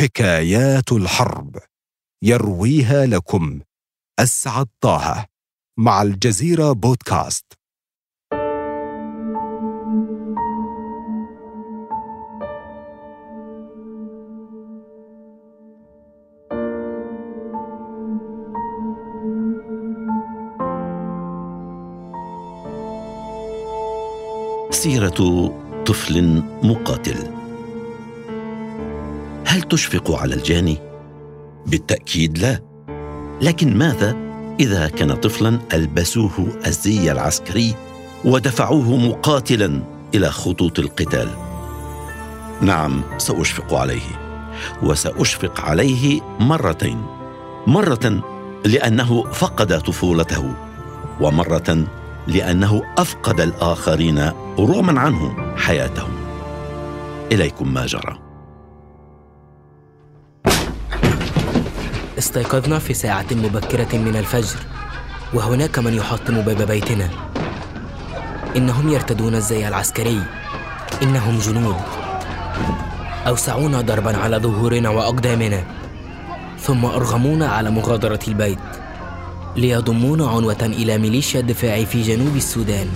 حكايات الحرب يرويها لكم. أسعد طه مع الجزيرة بودكاست. سيرة طفل مقاتل. هل تشفق على الجاني بالتأكيد لا. لكن ماذا إذا كان طفلا ألبسوه الزي العسكري ودفعوه مقاتلا إلى خطوط القتال؟ نعم سأشفق عليه. وسأشفق عليه مرتين. مرة لأنه فقد طفولته ومرة لأنه أفقد الآخرين رغما عنه حياتهم. إليكم ما جرى. استيقظنا في ساعة مبكرة من الفجر وهناك من يحطم باب بيتنا. إنهم يرتدون الزي العسكري. إنهم جنود. أوسعونا ضربا على ظهورنا وأقدامنا ثم أرغمونا على مغادرة البيت ليضمون عنوة إلى ميليشيا الدفاع في جنوب السودان.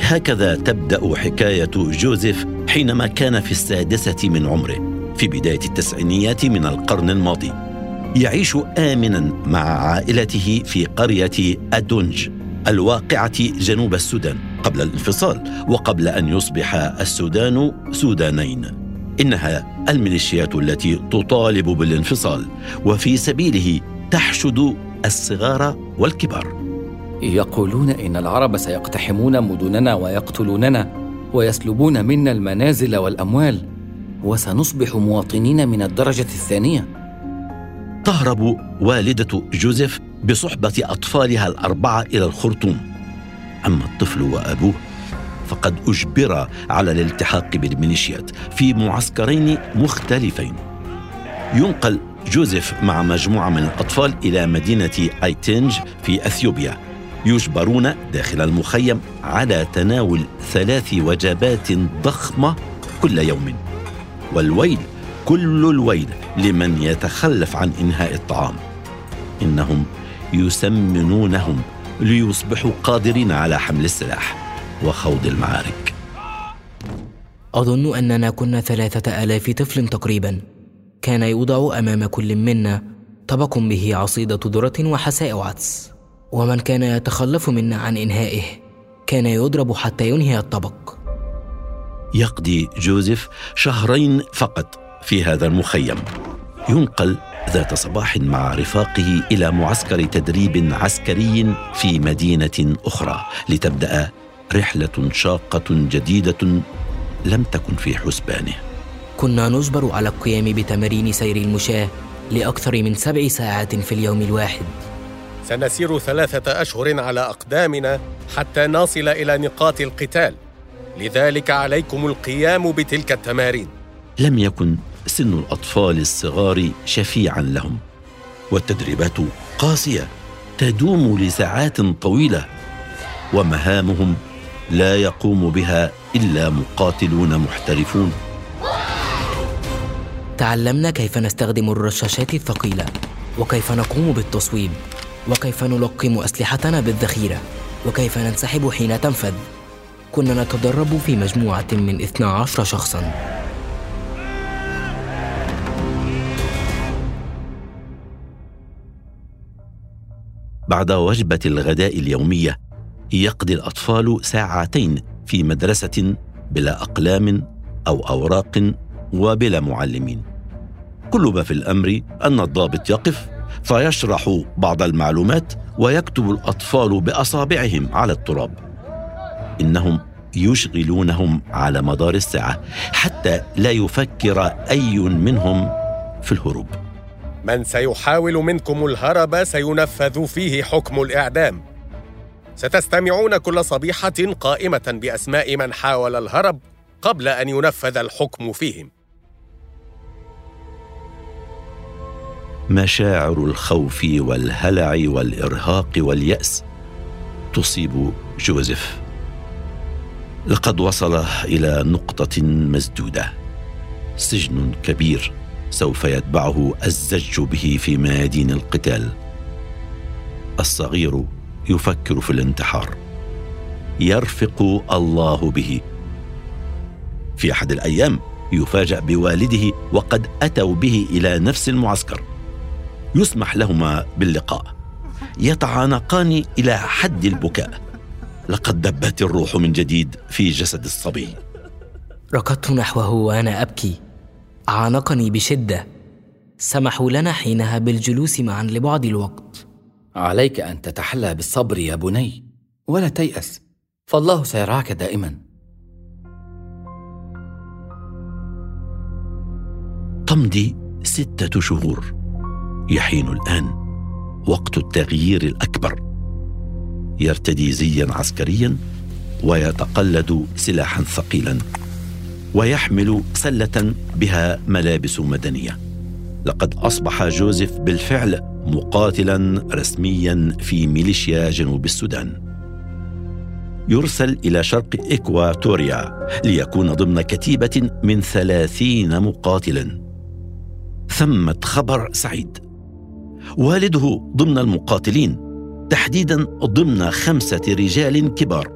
هكذا تبدأ حكاية جوزيف حينما كان في السادسة من عمره. في بداية التسعينيات من القرن الماضي. يعيش امنا مع عائلته في قرية أدونج الواقعة جنوب السودان قبل الانفصال وقبل أن يصبح السودان سودانين. إنها الميليشيات التي تطالب بالانفصال وفي سبيله تحشد الصغار والكبار. يقولون إن العرب سيقتحمون مدننا ويقتلوننا ويسلبون منا المنازل والأموال. وسنصبح مواطنين من الدرجة الثانية. تهرب والدة جوزيف بصحبة أطفالها الأربعة إلى الخرطوم. أما الطفل وأبوه فقد أجبر على الالتحاق بالميليشيات في معسكرين مختلفين. ينقل جوزيف مع مجموعة من الأطفال إلى مدينة أيتنج في أثيوبيا. يجبرون داخل المخيم على تناول ثلاث وجبات ضخمة كل يوم. والويل كل الويل لمن يتخلف عن إنهاء الطعام. إنهم يسمنونهم ليصبحوا قادرين على حمل السلاح وخوض المعارك. أظن أننا كنا ثلاثة آلاف طفل تقريبا. كان يوضع أمام كل منا طبق به عصيدة ذرة وحساء عدس. ومن كان يتخلف منا عن إنهائه كان يضرب حتى ينهي الطبق. يقضي جوزيف شهرين فقط في هذا المخيم. ينقل ذات صباح مع رفاقه إلى معسكر تدريب عسكري في مدينة أخرى لتبدأ رحلة شاقة جديدة لم تكن في حسبانه. كنا نجبر على القيام بتمارين سير المشاة لأكثر من سبع ساعات في اليوم الواحد. سنسير ثلاثة أشهر على أقدامنا حتى نصل إلى نقاط القتال. لذلك عليكم القيام بتلك التمارين. لم يكن سن الأطفال الصغار شفيعا لهم والتدريبات قاسية تدوم لساعات طويلة ومهامهم لا يقوم بها إلا مقاتلون محترفون. تعلمنا كيف نستخدم الرشاشات الثقيلة وكيف نقوم بالتصويب وكيف نلقم أسلحتنا بالذخيرة وكيف ننسحب حين تنفذ. كنا نتدرب في مجموعة من 12 شخصاً. بعد وجبة الغداء اليومية يقضي الأطفال ساعتين في مدرسة بلا أقلام أو أوراق وبلا معلمين. كل ما في الأمر أن الضابط يقف فيشرح بعض المعلومات ويكتب الأطفال بأصابعهم على التراب. إنهم يشغلونهم على مدار الساعة حتى لا يفكر أي منهم في الهروب. من سيحاول منكم الهرب سينفذ فيه حكم الإعدام. ستستمعون كل صبيحة قائمة بأسماء من حاول الهرب قبل أن ينفذ الحكم فيهم. مشاعر الخوف والهلع والإرهاق واليأس تصيب جوزيف. لقد وصل إلى نقطة مسدودة. سجن كبير سوف يتبعه الزج به في ميادين القتال. الصغير يفكر في الانتحار. يرفق الله به. في أحد الأيام يفاجأ بوالده وقد أتوا به إلى نفس المعسكر. يسمح لهما باللقاء. يتعانقان إلى حد البكاء. لقد دبت الروح من جديد في جسد الصبي. ركضت نحوه وأنا أبكي. عانقني بشدة. سمحوا لنا حينها بالجلوس معا لبعض الوقت. عليك أن تتحلى بالصبر يا بني ولا تيأس. فالله سيرعاك دائما. تمضي ستة شهور. يحين الآن وقت التغيير الأكبر. يرتدي زيا عسكريا ويتقلد سلاحا ثقيلا ويحمل سلة بها ملابس مدنية. لقد أصبح جوزيف بالفعل مقاتلا رسميا في ميليشيا جنوب السودان. يرسل إلى شرق إكواتوريا ليكون ضمن كتيبة من ثلاثين مقاتلا. ثمة خبر سعيد. والده ضمن المقاتلين تحديدا ضمن خمسة رجال كبار.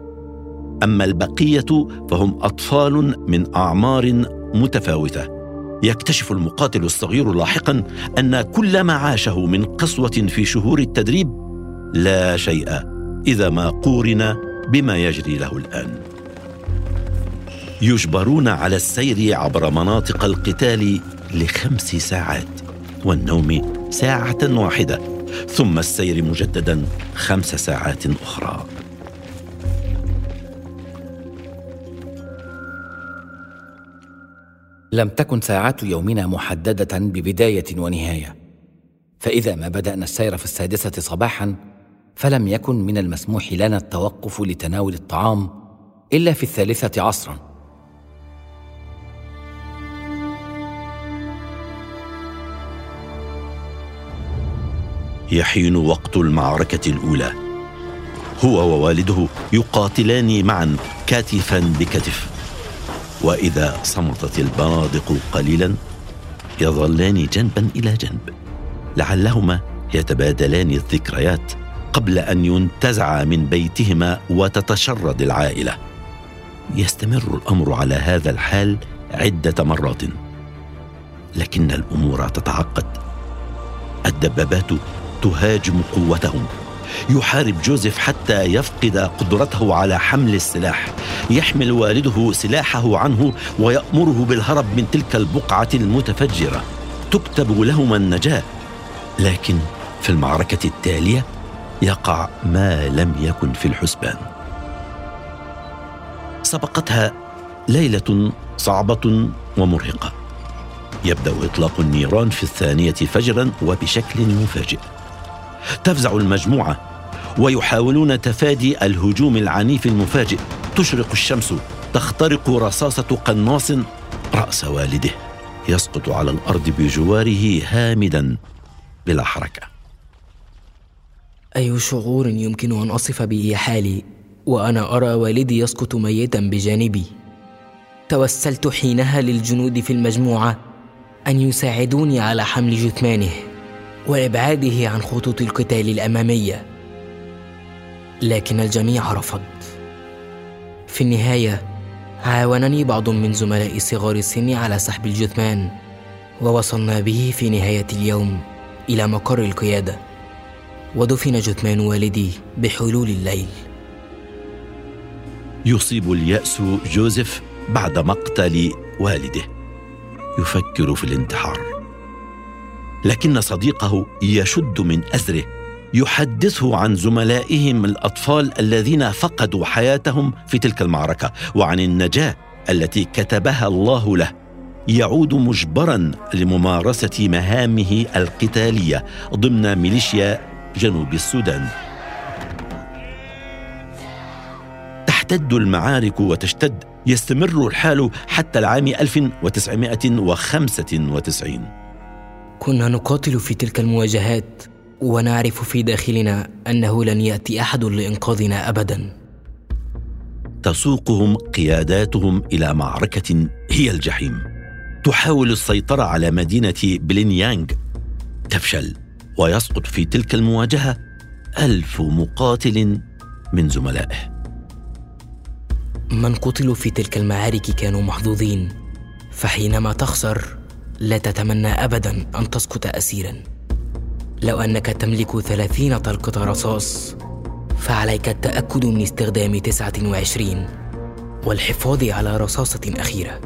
أما البقية فهم أطفال من أعمار متفاوتة. يكتشف المقاتل الصغير لاحقا أن كل ما عاشه من قسوة في شهور التدريب لا شيء إذا ما قورن بما يجري له الآن. يجبرون على السير عبر مناطق القتال لخمس ساعات والنوم ساعة واحدة. ثم السير مجددا خمس ساعات أخرى. لم تكن ساعات يومنا محددة ببداية ونهاية. فإذا ما بدأنا السير في السادسة صباحا فلم يكن من المسموح لنا التوقف لتناول الطعام إلا في الثالثة عصرا. يحين وقت المعركة الأولى. هو ووالده يقاتلان معا كتفا بكتف. وإذا صمتت البنادق قليلا يظلان جنبا إلى جنب. لعلهما يتبادلان الذكريات قبل أن ينتزع من بيتهما وتتشرد العائلة. يستمر الأمر على هذا الحال عدة مرات. لكن الأمور تتعقد. الدبابات تهاجم قوتهم. يحارب جوزيف حتى يفقد قدرته على حمل السلاح. يحمل والده سلاحه عنه ويأمره بالهرب من تلك البقعة المتفجرة. تكتب لهما النجاة. لكن في المعركة التالية يقع ما لم يكن في الحسبان. سبقتها ليلة صعبة ومرهقة. يبدأ إطلاق النيران في الثانية فجرا وبشكل مفاجئ. تفزع المجموعة ويحاولون تفادي الهجوم العنيف المفاجئ. تشرق الشمس تخترق رصاصة قناص رأس والده. يسقط على الأرض بجواره هامدا بلا حركة. أي شعور يمكن أن أصف به حالي؟ وأنا أرى والدي يسقط ميتا بجانبي. توسلت حينها للجنود في المجموعة أن يساعدوني على حمل جثمانه. وابعاده عن خطوط القتال الأمامية. لكن الجميع رفض. في النهاية عاونني بعض من زملائي صغار السن على سحب الجثمان ووصلنا به في نهاية اليوم إلى مقر القيادة. ودفن جثمان والدي بحلول الليل. يصيب اليأس جوزيف بعد مقتل والده. يفكر في الانتحار. لكن صديقه يشد من ازره يحدثه عن زملائهم الأطفال الذين فقدوا حياتهم في تلك المعركة وعن النجاة التي كتبها الله له. يعود مجبرا لممارسة مهامه القتالية ضمن ميليشيا جنوب السودان. تحتد المعارك وتشتد يستمر الحال حتى العام 1995 كنا نقاتل في تلك المواجهات ونعرف في داخلنا أنه لن يأتي أحد لإنقاذنا ابدا. تسوقهم قياداتهم إلى معركة هي الجحيم. تحاول السيطرة على مدينة بلينيانغ. تفشل ويسقط في تلك المواجهة ألف مقاتل من زملائه. من قتلوا في تلك المعارك كانوا محظوظين فحينما تخسر لا تتمنى أبدا أن تسقط أسيرا. لو أنك تملك ثلاثين طلقة رصاص فعليك التأكد من استخدام تسعة وعشرين والحفاظ على رصاصة أخيرة.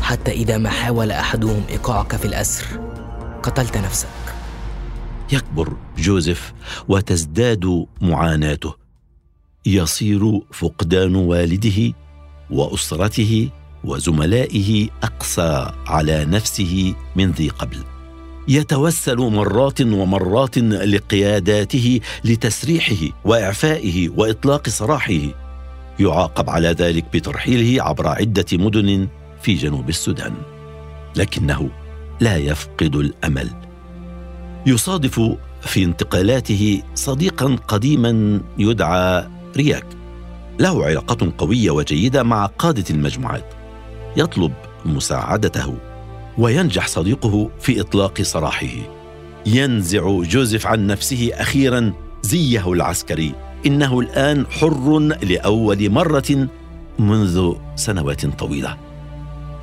حتى إذا ما حاول أحدهم إيقاعك في الأسر قتلت نفسك. يكبر جوزيف وتزداد معاناته. يصير فقدان والده وأسرته وزملائه اقسى على نفسه من ذي قبل. يتوسل مرات ومرات لقياداته لتسريحه وإعفائه وإطلاق سراحه. يعاقب على ذلك بترحيله عبر عدة مدن في جنوب السودان. لكنه لا يفقد الأمل. يصادف في انتقالاته صديقا قديما يدعى رياك. له علاقة قوية وجيدة مع قادة المجموعات. يطلب مساعدته وينجح صديقه في إطلاق سراحه. ينزع جوزيف عن نفسه أخيرا زيه العسكري. إنه الآن حر لأول مرة منذ سنوات طويلة.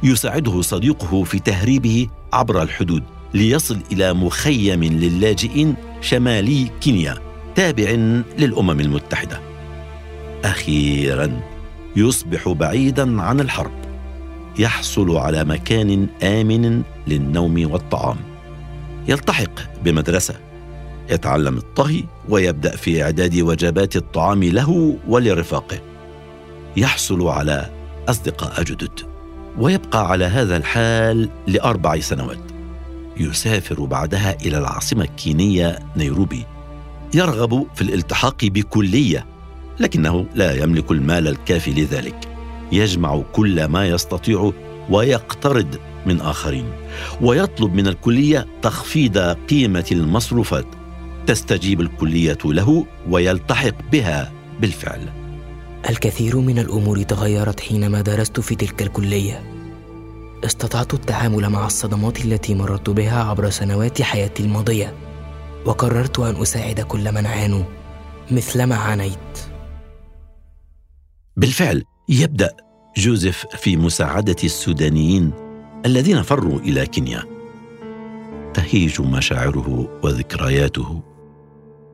يساعده صديقه في تهريبه عبر الحدود ليصل إلى مخيم للاجئين شمالي كينيا تابع للأمم المتحدة. أخيرا يصبح بعيدا عن الحرب. يحصل على مكان آمن للنوم والطعام. يلتحق بمدرسة. يتعلم الطهي ويبدأ في إعداد وجبات الطعام له ولرفاقه. يحصل على أصدقاء جدد. ويبقى على هذا الحال لأربع سنوات. يسافر بعدها إلى العاصمة الكينية نيروبي. يرغب في الالتحاق بكلية لكنه لا يملك المال الكافي لذلك. يجمع كل ما يستطيع ويقترض من آخرين ويطلب من الكلية تخفيض قيمة المصروفات. تستجيب الكلية له ويلتحق بها بالفعل. الكثير من الأمور تغيرت حينما درست في تلك الكلية. استطعت التعامل مع الصدمات التي مررت بها عبر سنوات حياتي الماضية. وقررت أن أساعد كل من عانوا مثلما عانيت. بالفعل يبدأ جوزيف في مساعدة السودانيين الذين فروا إلى كينيا. تهيج مشاعره وذكرياته.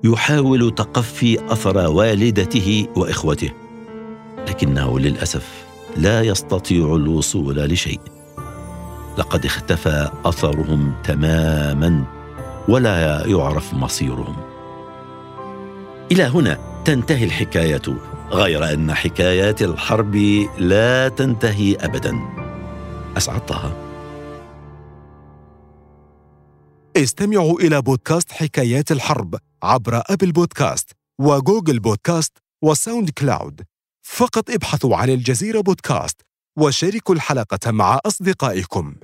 يحاول تقفي أثر والدته وإخوته. لكنه للأسف لا يستطيع الوصول لشيء. لقد اختفى أثرهم تماما ولا يعرف مصيرهم. إلى هنا تنتهي الحكاية. غير أن حكايات الحرب لا تنتهي ابدا. أسعد طه. استمعوا إلى بودكاست حكايات الحرب عبر Apple Podcast و Google Podcast و SoundCloud. فقط ابحثوا عن الجزيرة بودكاست وشاركوا الحلقة مع أصدقائكم.